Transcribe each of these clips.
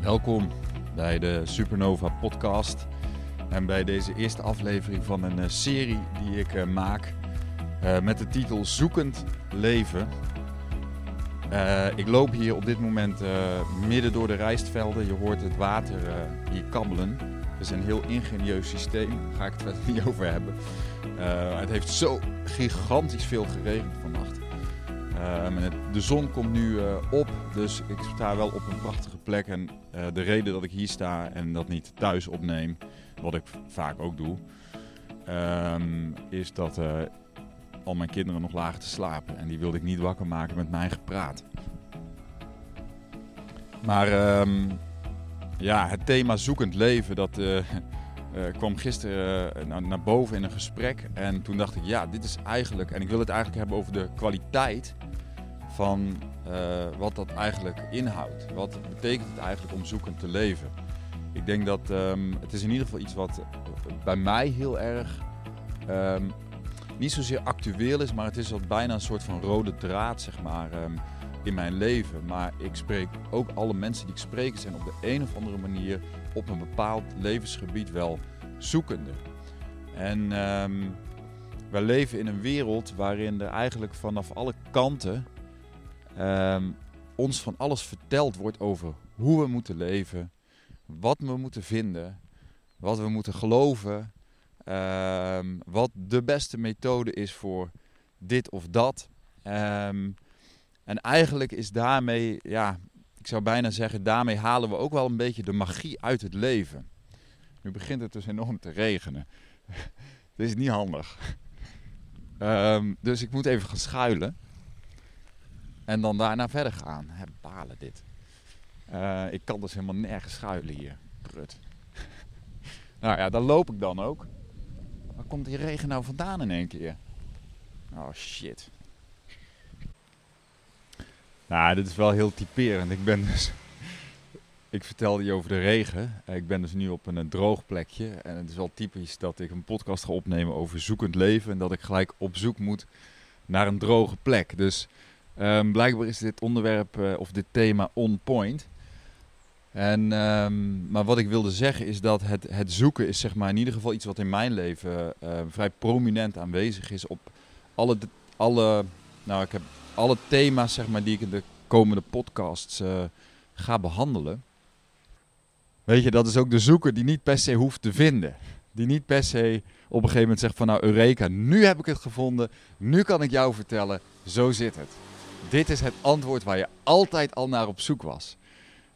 Welkom bij de Supernova podcast en bij deze eerste aflevering van een eh, serie die ik eh, maak eh, met de titel Zoekend Leven. Ik loop hier op dit moment midden door de rijstvelden. Je hoort het water hier kabbelen. Het is een heel ingenieus systeem, daar ga ik het verder niet over hebben. Het heeft zo gigantisch veel geregend vannacht. De zon komt nu eh, op, dus ik sta wel op een prachtige plek. En eh, de reden dat ik hier sta en dat niet thuis opneem, wat ik vaak ook doe, ehm, is dat eh, al mijn kinderen nog lagen te slapen. En die wilde ik niet wakker maken met mijn gepraat. Maar ehm, ja, het thema zoekend leven, dat kwam gisteren naar boven in een gesprek. En toen dacht ik, ja, dit is eigenlijk, en ik wil het eigenlijk hebben over de kwaliteit van eh, wat dat eigenlijk inhoudt. Wat betekent het eigenlijk om zoekend te leven? Ik denk dat ehm, het is in ieder geval iets wat eh, bij mij heel erg ehm, niet zozeer actueel is, maar het is wat bijna een soort van rode draad, zeg maar, ehm, in mijn leven. Maar ik spreek ook alle mensen die ik spreek zijn op de een of andere manier op een bepaald levensgebied wel zoekende. En wij leven in een wereld waarin er eigenlijk vanaf alle kanten ehm, ons van alles verteld wordt over hoe we moeten leven, wat we moeten vinden, wat we moeten geloven, ehm, wat de beste methode is voor dit of dat. Ehm, en eigenlijk is daarmee, ja, ik zou bijna zeggen, daarmee halen we ook wel een beetje de magie uit het leven. Nu begint het dus enorm te regenen. Dit is niet handig. Dus ik moet even gaan schuilen. En dan daarna verder gaan. Balen dit. Eh, ik kan dus helemaal nergens schuilen hier. Prut. nou ja, daar loop ik dan ook. Waar komt die regen nou vandaan in één keer? Oh shit. Nou, dit is wel heel typerend. Ik ben dus... Ik vertelde je over de regen. Ik ben dus nu op een, droog plekje. En het is wel typisch dat ik een podcast ga opnemen over zoekend leven. En dat ik gelijk op zoek moet naar een droge plek. Dus ehm, blijkbaar is dit onderwerp eh, of dit thema on point. En, ehm, maar wat ik wilde zeggen is dat het, het zoeken is zeg maar in ieder geval iets wat in mijn leven eh, vrij prominent aanwezig is op alle, alle, nou, ik heb alle thema's zeg maar, die ik in de komende podcasts eh, ga behandelen. Weet je, dat is ook de zoeker die niet per se hoeft te vinden. Die niet per se op een gegeven moment zegt van nou Eureka, nu heb ik het gevonden, nu kan ik jou vertellen, zo zit het. Dit is het antwoord waar je altijd al naar op zoek was.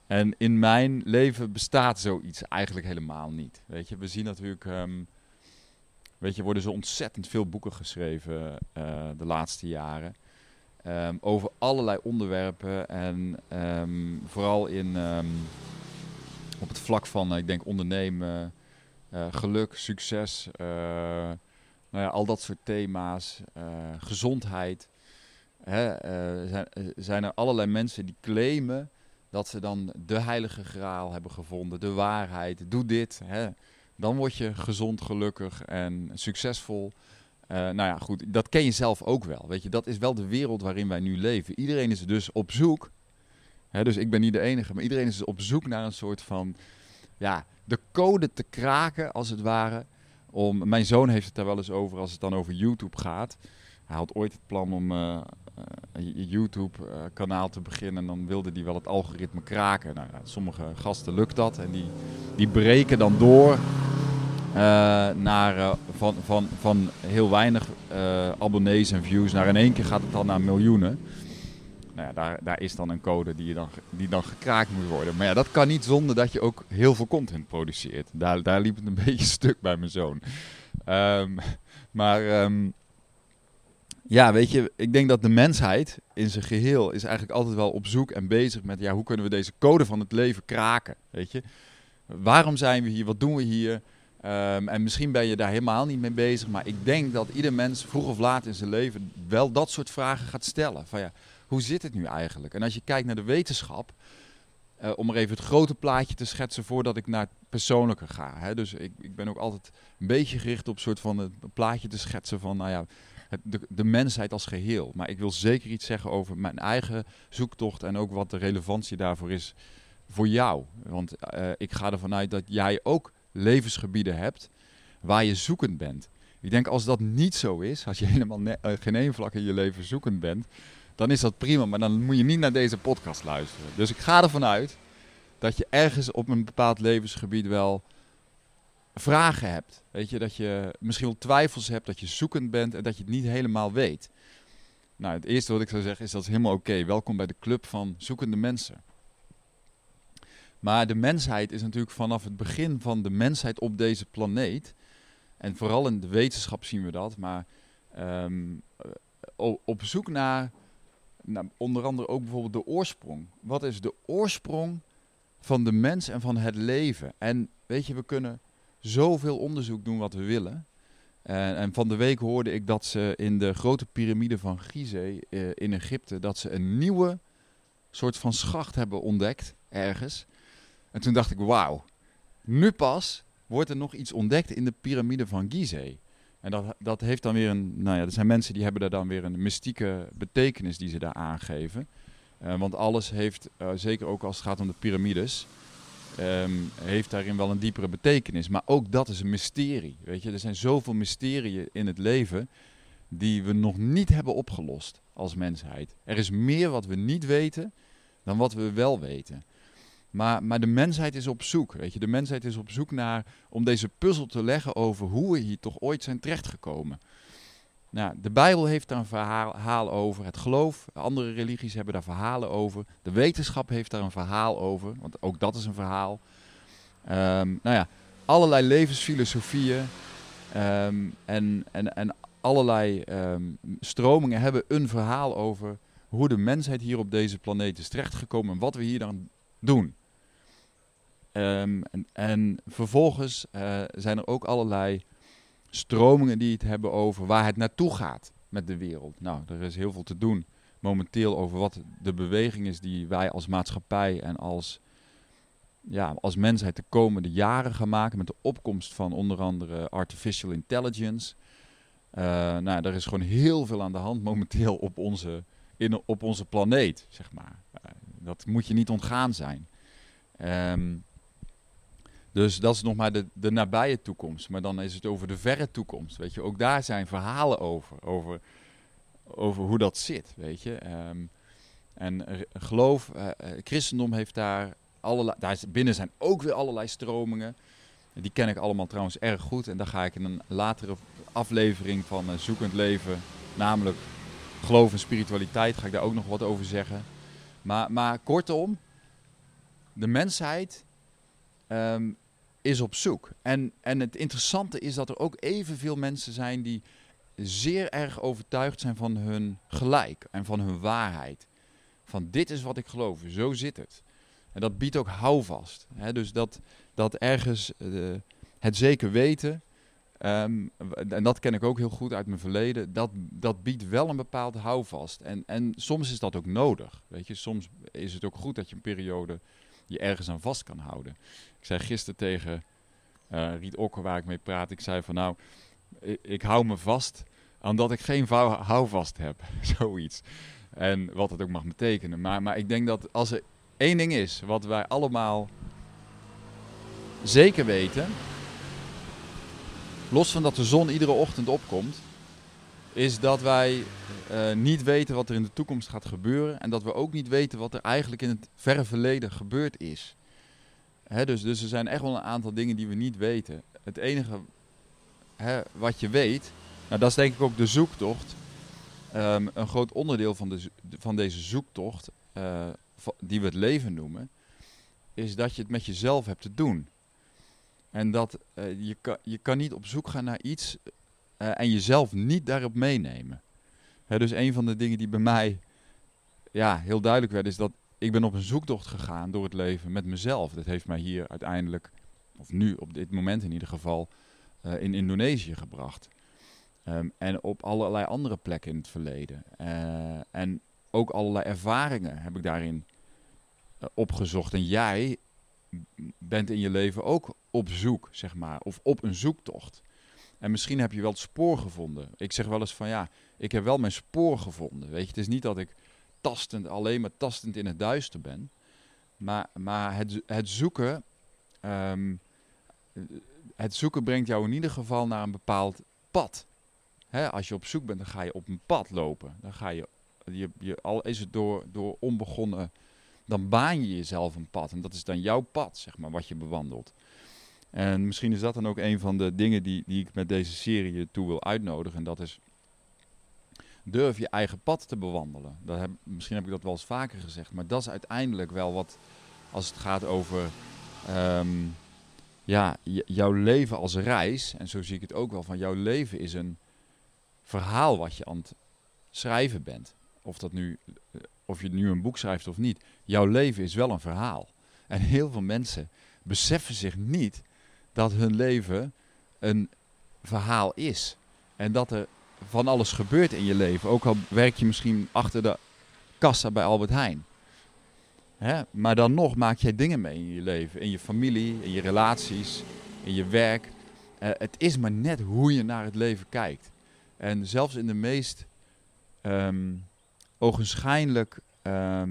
En in mijn leven bestaat zoiets eigenlijk helemaal niet. Weet je, we zien natuurlijk, ehm, weet je, worden zo ontzettend veel boeken geschreven eh, de laatste jaren. ehm, over allerlei onderwerpen en ehm, vooral in, op het vlak van, eh, ik denk, ondernemen, eh, geluk, succes, nou ja, al dat soort thema's, gezondheid. Hè, eh, zijn, eh, zijn er allerlei mensen die claimen dat ze dan de heilige graal hebben gevonden, de waarheid. Doe dit, hè. dan word je gezond, gelukkig en succesvol. Eh, nou ja, goed, dat ken je zelf ook wel. Weet je, dat is wel de wereld waarin wij nu leven. Iedereen is dus op zoek. Hè, dus ik ben niet de enige, maar iedereen is dus op zoek naar een soort van, ja, de code te kraken, als het ware. Om, mijn zoon heeft het daar wel eens over als het dan over YouTube gaat. Hij had ooit het plan om eh, eh, een YouTube-kanaal te beginnen. En dan wilde hij wel het algoritme kraken. Nou, sommige gasten lukt dat. En die, die breken dan door eh, naar, eh, van, van, van heel weinig eh, abonnees en views. Naar in één keer gaat het dan naar miljoenen. Nou ja, daar, daar is dan een code die, je dan, die dan gekraakt moet worden. Maar ja, dat kan niet zonder dat je ook heel veel content produceert. Daar, daar liep het een beetje stuk bij mijn zoon. Ehm, maar ehm, ja, weet je, ik denk dat de mensheid in zijn geheel is eigenlijk altijd wel op zoek en bezig met ja, hoe kunnen we deze code van het leven kraken, weet je? Waarom zijn we hier? Wat doen we hier? Ehm, en misschien ben je daar helemaal niet mee bezig, maar ik denk dat ieder mens vroeg of laat in zijn leven wel dat soort vragen gaat stellen. Van ja, hoe zit het nu eigenlijk? En als je kijkt naar de wetenschap, eh, om er even het grote plaatje te schetsen voordat ik naar het persoonlijke ga. Hè? Dus ik, ik ben ook altijd een beetje gericht op een soort van het plaatje te schetsen van, nou ja, de, de mensheid als geheel. Maar ik wil zeker iets zeggen over mijn eigen zoektocht en ook wat de relevantie daarvoor is voor jou. Want eh, ik ga ervan uit dat jij ook levensgebieden hebt waar je zoekend bent. Ik denk als dat niet zo is, als je helemaal uh, geen één vlak in je leven zoekend bent, dan is dat prima. Maar dan moet je niet naar deze podcast luisteren. Dus ik ga ervan uit dat je ergens op een bepaald levensgebied wel vragen hebt. Weet je, dat je misschien wel twijfels hebt, dat je zoekend bent en dat je het niet helemaal weet. Nou, het eerste wat ik zou zeggen is dat is helemaal oké. Welkom bij de club van zoekende mensen. Maar de mensheid is natuurlijk vanaf het begin van de mensheid op deze planeet, en vooral in de wetenschap zien we dat, maar ehm, op zoek naar, naar onder andere ook bijvoorbeeld de oorsprong. Wat is de oorsprong van de mens en van het leven? En weet je, we kunnen zoveel onderzoek doen wat we willen. En, en, van de week hoorde ik dat ze in de grote piramide van Gizeh uh, in Egypte, dat ze een nieuwe soort van schacht hebben ontdekt ergens. En toen dacht ik, wauw, nu pas wordt er nog iets ontdekt in de piramide van Gizeh. En dat, dat heeft dan weer een, nou ja, er zijn mensen die hebben daar dan weer een mystieke betekenis die ze daar aangeven. Uh, want alles heeft, zeker ook als het gaat om de piramides, um, heeft daarin wel een diepere betekenis. Maar ook dat is een mysterie. Weet je? Er zijn zoveel mysterieën in het leven die we nog niet hebben opgelost als mensheid. Er is meer wat we niet weten dan wat we wel weten. Maar, maar de mensheid is op zoek. Weet je? De mensheid is op zoek naar om deze puzzel te leggen over hoe we hier toch ooit zijn terechtgekomen. Nou, de Bijbel heeft daar een verhaal over. Het geloof, andere religies hebben daar verhalen over. De wetenschap heeft daar een verhaal over, want ook dat is een verhaal. Um, nou ja, allerlei levensfilosofieën um, en, en, en allerlei um, stromingen hebben een verhaal over hoe de mensheid hier op deze planeet is terechtgekomen en wat we hier dan doen. En, en, vervolgens uh, zijn er ook allerlei stromingen die het hebben over waar het naartoe gaat met de wereld. Nou, er is heel veel te doen momenteel over wat de beweging is die wij als maatschappij en als, ja, als mensheid de komende jaren gaan maken met de opkomst van onder andere artificial intelligence. Uh, nou, er is gewoon heel veel aan de hand momenteel op onze, in, op onze planeet, zeg maar. Uh, dat moet je niet ontgaan zijn. Um, dus dat is nog maar de, de nabije toekomst. Maar dan is het over de verre toekomst. Weet je, ook daar zijn verhalen over. Over, over hoe dat zit. Weet je. Um, en geloof, uh, christendom heeft daar allerlei. Daar binnen zijn ook weer allerlei stromingen. Die ken ik allemaal trouwens erg goed. En daar ga ik in een latere aflevering van uh, Zoekend Leven, namelijk geloof en spiritualiteit, ga ik daar ook nog wat over zeggen. Maar, maar kortom, de mensheid um, is op zoek. En, en het interessante is dat er ook evenveel mensen zijn die zeer erg overtuigd zijn van hun gelijk en van hun waarheid. Van dit is wat ik geloof, zo zit het. En dat biedt ook houvast. Hè? Dus dat, dat ergens uh, het zeker weten, um, en dat ken ik ook heel goed uit mijn verleden, dat, dat biedt wel een bepaald houvast. En, en soms is dat ook nodig. Weet je? Soms is het ook goed dat je een periode je ergens aan vast kan houden. Ik zei gisteren tegen uh, Riet Okker, waar ik mee praat, ik zei van nou, ik, ik hou me vast omdat ik geen houvast heb. Zoiets. En wat het ook mag betekenen. Maar, maar ik denk dat als er één ding is wat wij allemaal zeker weten, los van dat de zon iedere ochtend opkomt, is dat wij uh, niet weten wat er in de toekomst gaat gebeuren. En dat we ook niet weten wat er eigenlijk in het verre verleden gebeurd is. Hè, dus, dus er zijn echt wel een aantal dingen die we niet weten. Het enige hè, wat je weet, nou dat is denk ik ook de zoektocht. Um, een groot onderdeel van, de, van deze zoektocht, uh, die we het leven noemen, is dat je het met jezelf hebt te doen. En dat uh, je, je kan niet op zoek gaan naar iets uh, en jezelf niet daarop meenemen. Hè, dus een van de dingen die bij mij ja, heel duidelijk werd, is dat ik ben op een zoektocht gegaan door het leven met mezelf. Dat heeft mij hier uiteindelijk, of nu op dit moment in ieder geval, uh, in Indonesië gebracht. Um, en op allerlei andere plekken in het verleden. Uh, en ook allerlei ervaringen heb ik daarin opgezocht. En jij bent in je leven ook op zoek, zeg maar, of op een zoektocht. En misschien heb je wel het spoor gevonden. Ik zeg wel eens van ja, ik heb wel mijn spoor gevonden. Weet je, het is niet dat ik tastend, alleen maar tastend in het duister ben. Maar, maar het, het zoeken. ehm, het zoeken brengt jou in ieder geval naar een bepaald pad. Als je op zoek bent, dan ga je op een pad lopen. Dan ga je, je, je al is het door, door onbegonnen, dan baan je jezelf een pad. En dat is dan jouw pad, zeg maar, wat je bewandelt. En misschien is dat dan ook een van de dingen die, die ik met deze serie toe wil uitnodigen. En dat is, durf je eigen pad te bewandelen. Dat heb, misschien heb ik dat wel eens vaker gezegd, maar dat is uiteindelijk wel wat, als het gaat over ehm, ja, jouw leven als reis. En zo zie ik het ook wel, van jouw leven is een verhaal wat je aan het schrijven bent. Of, dat nu, eh, of je nu een boek schrijft of niet. Jouw leven is wel een verhaal. En heel veel mensen beseffen zich niet dat hun leven een verhaal is. En dat er van alles gebeurt in je leven. Ook al werk je misschien achter de kassa bij Albert Heijn. Hè? Maar dan nog maak jij dingen mee in je leven. In je familie, in je relaties, in je werk. Eh, het is maar net hoe je naar het leven kijkt. En zelfs in de meest ehm ogenschijnlijk eh,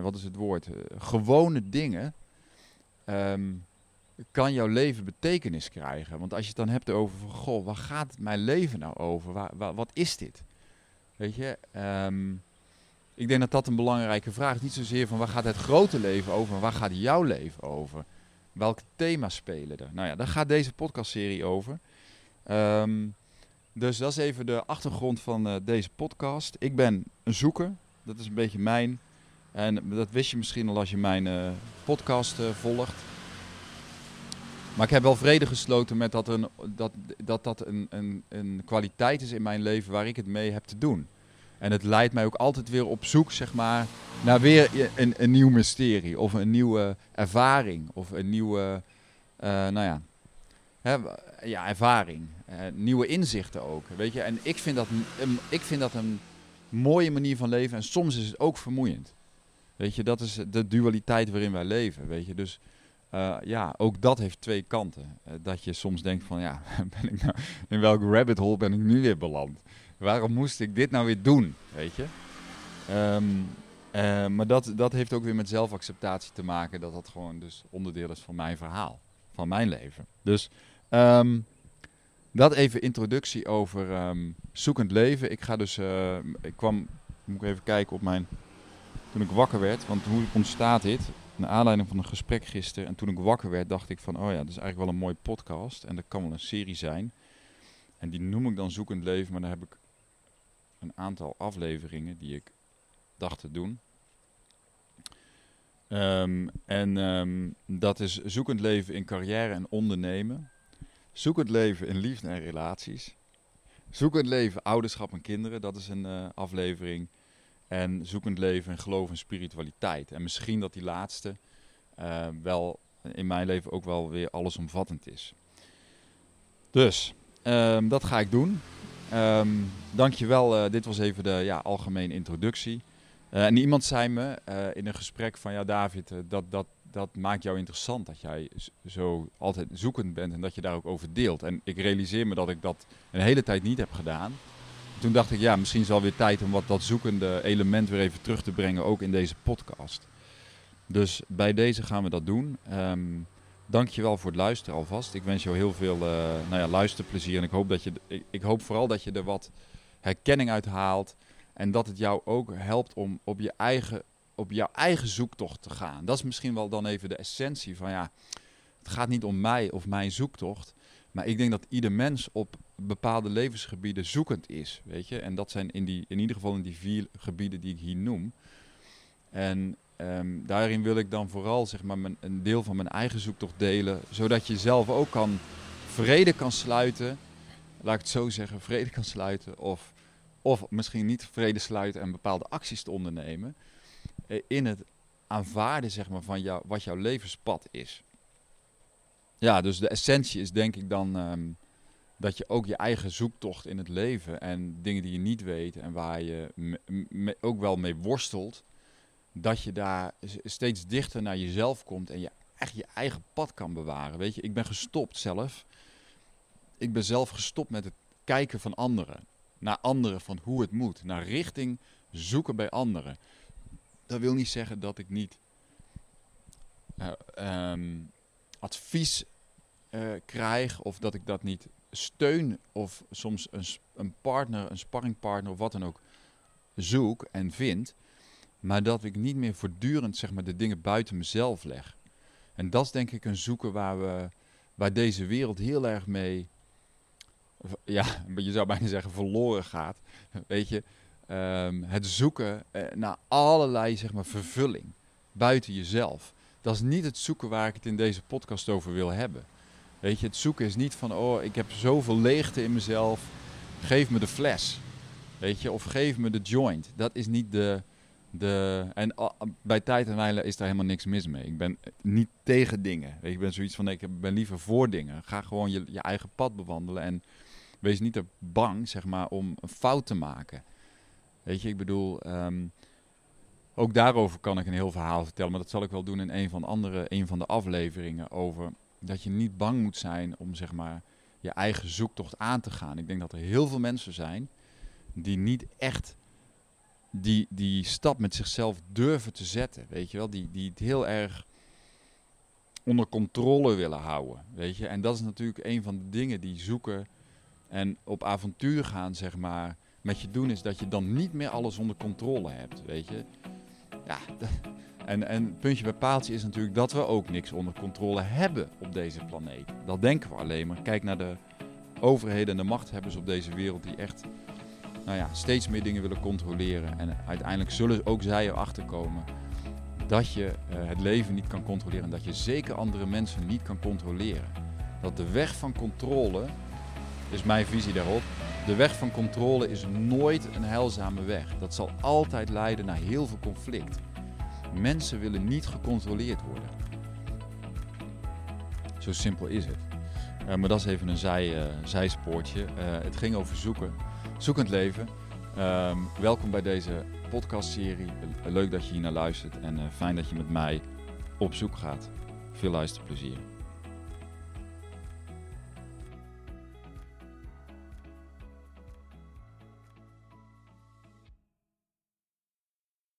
wat is het woord? Eh, gewone dingen. ehm, kan jouw leven betekenis krijgen. Want als je het dan hebt over van, goh, waar gaat mijn leven nou over? Waar, wat is dit? Weet je, ehm, ik denk dat dat een belangrijke vraag is. Niet zozeer van waar gaat het grote leven over, maar waar gaat jouw leven over? Welke thema's spelen er? Nou ja, daar gaat deze podcastserie over. Ehm, dus dat is even de achtergrond van eh, deze podcast. Ik ben een zoeker, dat is een beetje mijn. En dat wist je misschien al als je mijn eh, podcast eh, volgt. Maar ik heb wel vrede gesloten met dat een, dat, dat, dat een, een, een kwaliteit is in mijn leven waar ik het mee heb te doen. En het leidt mij ook altijd weer op zoek, zeg maar, naar weer een, een nieuw mysterie. Of een nieuwe ervaring. Of een nieuwe, eh, nou ja, hè, ja, ervaring. Eh, nieuwe inzichten ook, weet je. En ik vind, dat, ik vind dat een mooie manier van leven. En soms is het ook vermoeiend. Weet je, dat is de dualiteit waarin wij leven, weet je. Dus eh, ja, ook dat heeft twee kanten. Eh, dat je soms denkt van, ja, ben ik nou, in welk rabbit hole ben ik nu weer beland? Waarom moest ik dit nou weer doen, weet je? Ehm, eh, maar dat, dat heeft ook weer met zelfacceptatie te maken. Dat dat gewoon dus onderdeel is van mijn verhaal. Van mijn leven. Dus ehm, dat even introductie over ehm, zoekend leven. Ik ga dus, ik kwam, moet ik even kijken op mijn, toen ik wakker werd. Want hoe ontstaat dit? Naar aanleiding van een gesprek gisteren. En toen ik wakker werd, dacht ik van, oh ja, dat is eigenlijk wel een mooie podcast. En dat kan wel een serie zijn. En die noem ik dan Zoekend Leven, maar daar heb ik een aantal afleveringen die ik dacht te doen. Ehm, en ehm, dat is Zoekend Leven in carrière en ondernemen. Zoekend Leven in liefde en relaties. Zoekend Leven ouderschap en kinderen, dat is een eh, aflevering. En Zoekend Leven in geloof en spiritualiteit. En misschien dat die laatste eh, wel in mijn leven ook wel weer allesomvattend is. Dus, ehm, dat ga ik doen. Ehm dankjewel, eh dit was even de ja, algemene introductie. Eh, en iemand zei me in een gesprek van, ja David, dat, dat, dat maakt jou interessant dat jij zo altijd zoekend bent en dat je daar ook over deelt. En ik realiseer me dat ik dat een hele tijd niet heb gedaan. Toen dacht ik, ja, misschien is het alweer tijd om wat dat zoekende element weer even terug te brengen, ook in deze podcast. Dus bij deze gaan we dat doen. Ehm dankjewel voor het luisteren alvast. Ik wens jou heel veel eh, nou ja, luisterplezier en ik hoop, dat je, ik hoop vooral dat je er wat herkenning uit haalt. En dat het jou ook helpt om op, je eigen, op jouw eigen zoektocht te gaan. Dat is misschien wel dan even de essentie van ja, het gaat niet om mij of mijn zoektocht. Maar ik denk dat ieder mens op bepaalde levensgebieden zoekend is. Weet je? En dat zijn in, die, in ieder geval in die vier gebieden die ik hier noem. En ehm, daarin wil ik dan vooral zeg maar, een deel van mijn eigen zoektocht delen. Zodat je zelf ook kan vrede kan sluiten. Laat ik het zo zeggen, vrede kan sluiten. Of of misschien niet vrede sluiten en bepaalde acties te ondernemen. eh, In het aanvaarden zeg maar, van jou, wat jouw levenspad is. Ja, dus de essentie is denk ik dan ehm, dat je ook je eigen zoektocht in het leven en dingen die je niet weet en waar je ook wel mee worstelt, dat je daar steeds dichter naar jezelf komt en je echt je eigen pad kan bewaren. Weet je, ik ben gestopt zelf. Ik ben zelf gestopt met het kijken van anderen naar anderen van hoe het moet. Naar richting zoeken bij anderen. dat wil niet zeggen dat ik niet uh, um, advies uh, krijg of dat ik dat niet steun of soms een, een partner, een sparringpartner of wat dan ook zoek en vind. Maar dat ik niet meer voortdurend zeg maar, de dingen buiten mezelf leg. En dat is denk ik een zoeken waar, we, waar deze wereld heel erg mee, ja, je zou bijna zeggen verloren gaat. Weet je, um, het zoeken eh, naar allerlei zeg maar, vervulling buiten jezelf. Dat is niet het zoeken waar ik het in deze podcast over wil hebben. Weet je, het zoeken is niet van, oh, ik heb zoveel leegte in mezelf, geef me de fles. Weet je, of geef me de joint. Dat is niet de. de en bij tijd en wijle is daar helemaal niks mis mee. Ik ben niet tegen dingen. Weet je, ik ben zoiets van, ik ben liever voor dingen. Ga gewoon je, je eigen pad bewandelen en wees niet te bang, zeg maar, om een fout te maken. Weet je, ik bedoel, ehm, ook daarover kan ik een heel verhaal vertellen, maar dat zal ik wel doen in een van, andere, een van de afleveringen over dat je niet bang moet zijn om zeg maar je eigen zoektocht aan te gaan. Ik denk dat er heel veel mensen zijn die niet echt die, die stap met zichzelf durven te zetten. Weet je wel, die, die het heel erg onder controle willen houden. Weet je, en dat is natuurlijk een van de dingen die zoeken en op avontuur gaan, zeg maar, met je doen, is dat je dan niet meer alles onder controle hebt. Weet je, ja. En, en puntje bij paaltje is natuurlijk dat we ook niks onder controle hebben op deze planeet. Dat denken we alleen maar. Kijk naar de overheden en de machthebbers op deze wereld die echt nou ja, steeds meer dingen willen controleren. En uiteindelijk zullen ook zij erachter komen dat je uh, het leven niet kan controleren. En dat je zeker andere mensen niet kan controleren. Dat de weg van controle, is mijn visie daarop, de weg van controle is nooit een heilzame weg. Dat zal altijd leiden naar heel veel conflict. Mensen willen niet gecontroleerd worden. Zo simpel is het. Uh, maar dat is even een zij, uh, zijspoortje. Uh, het ging over zoeken. Zoekend leven. Um, welkom bij deze podcastserie. Leuk dat je hier naar luistert en fijn dat je met mij op zoek gaat. Veel luisterplezier.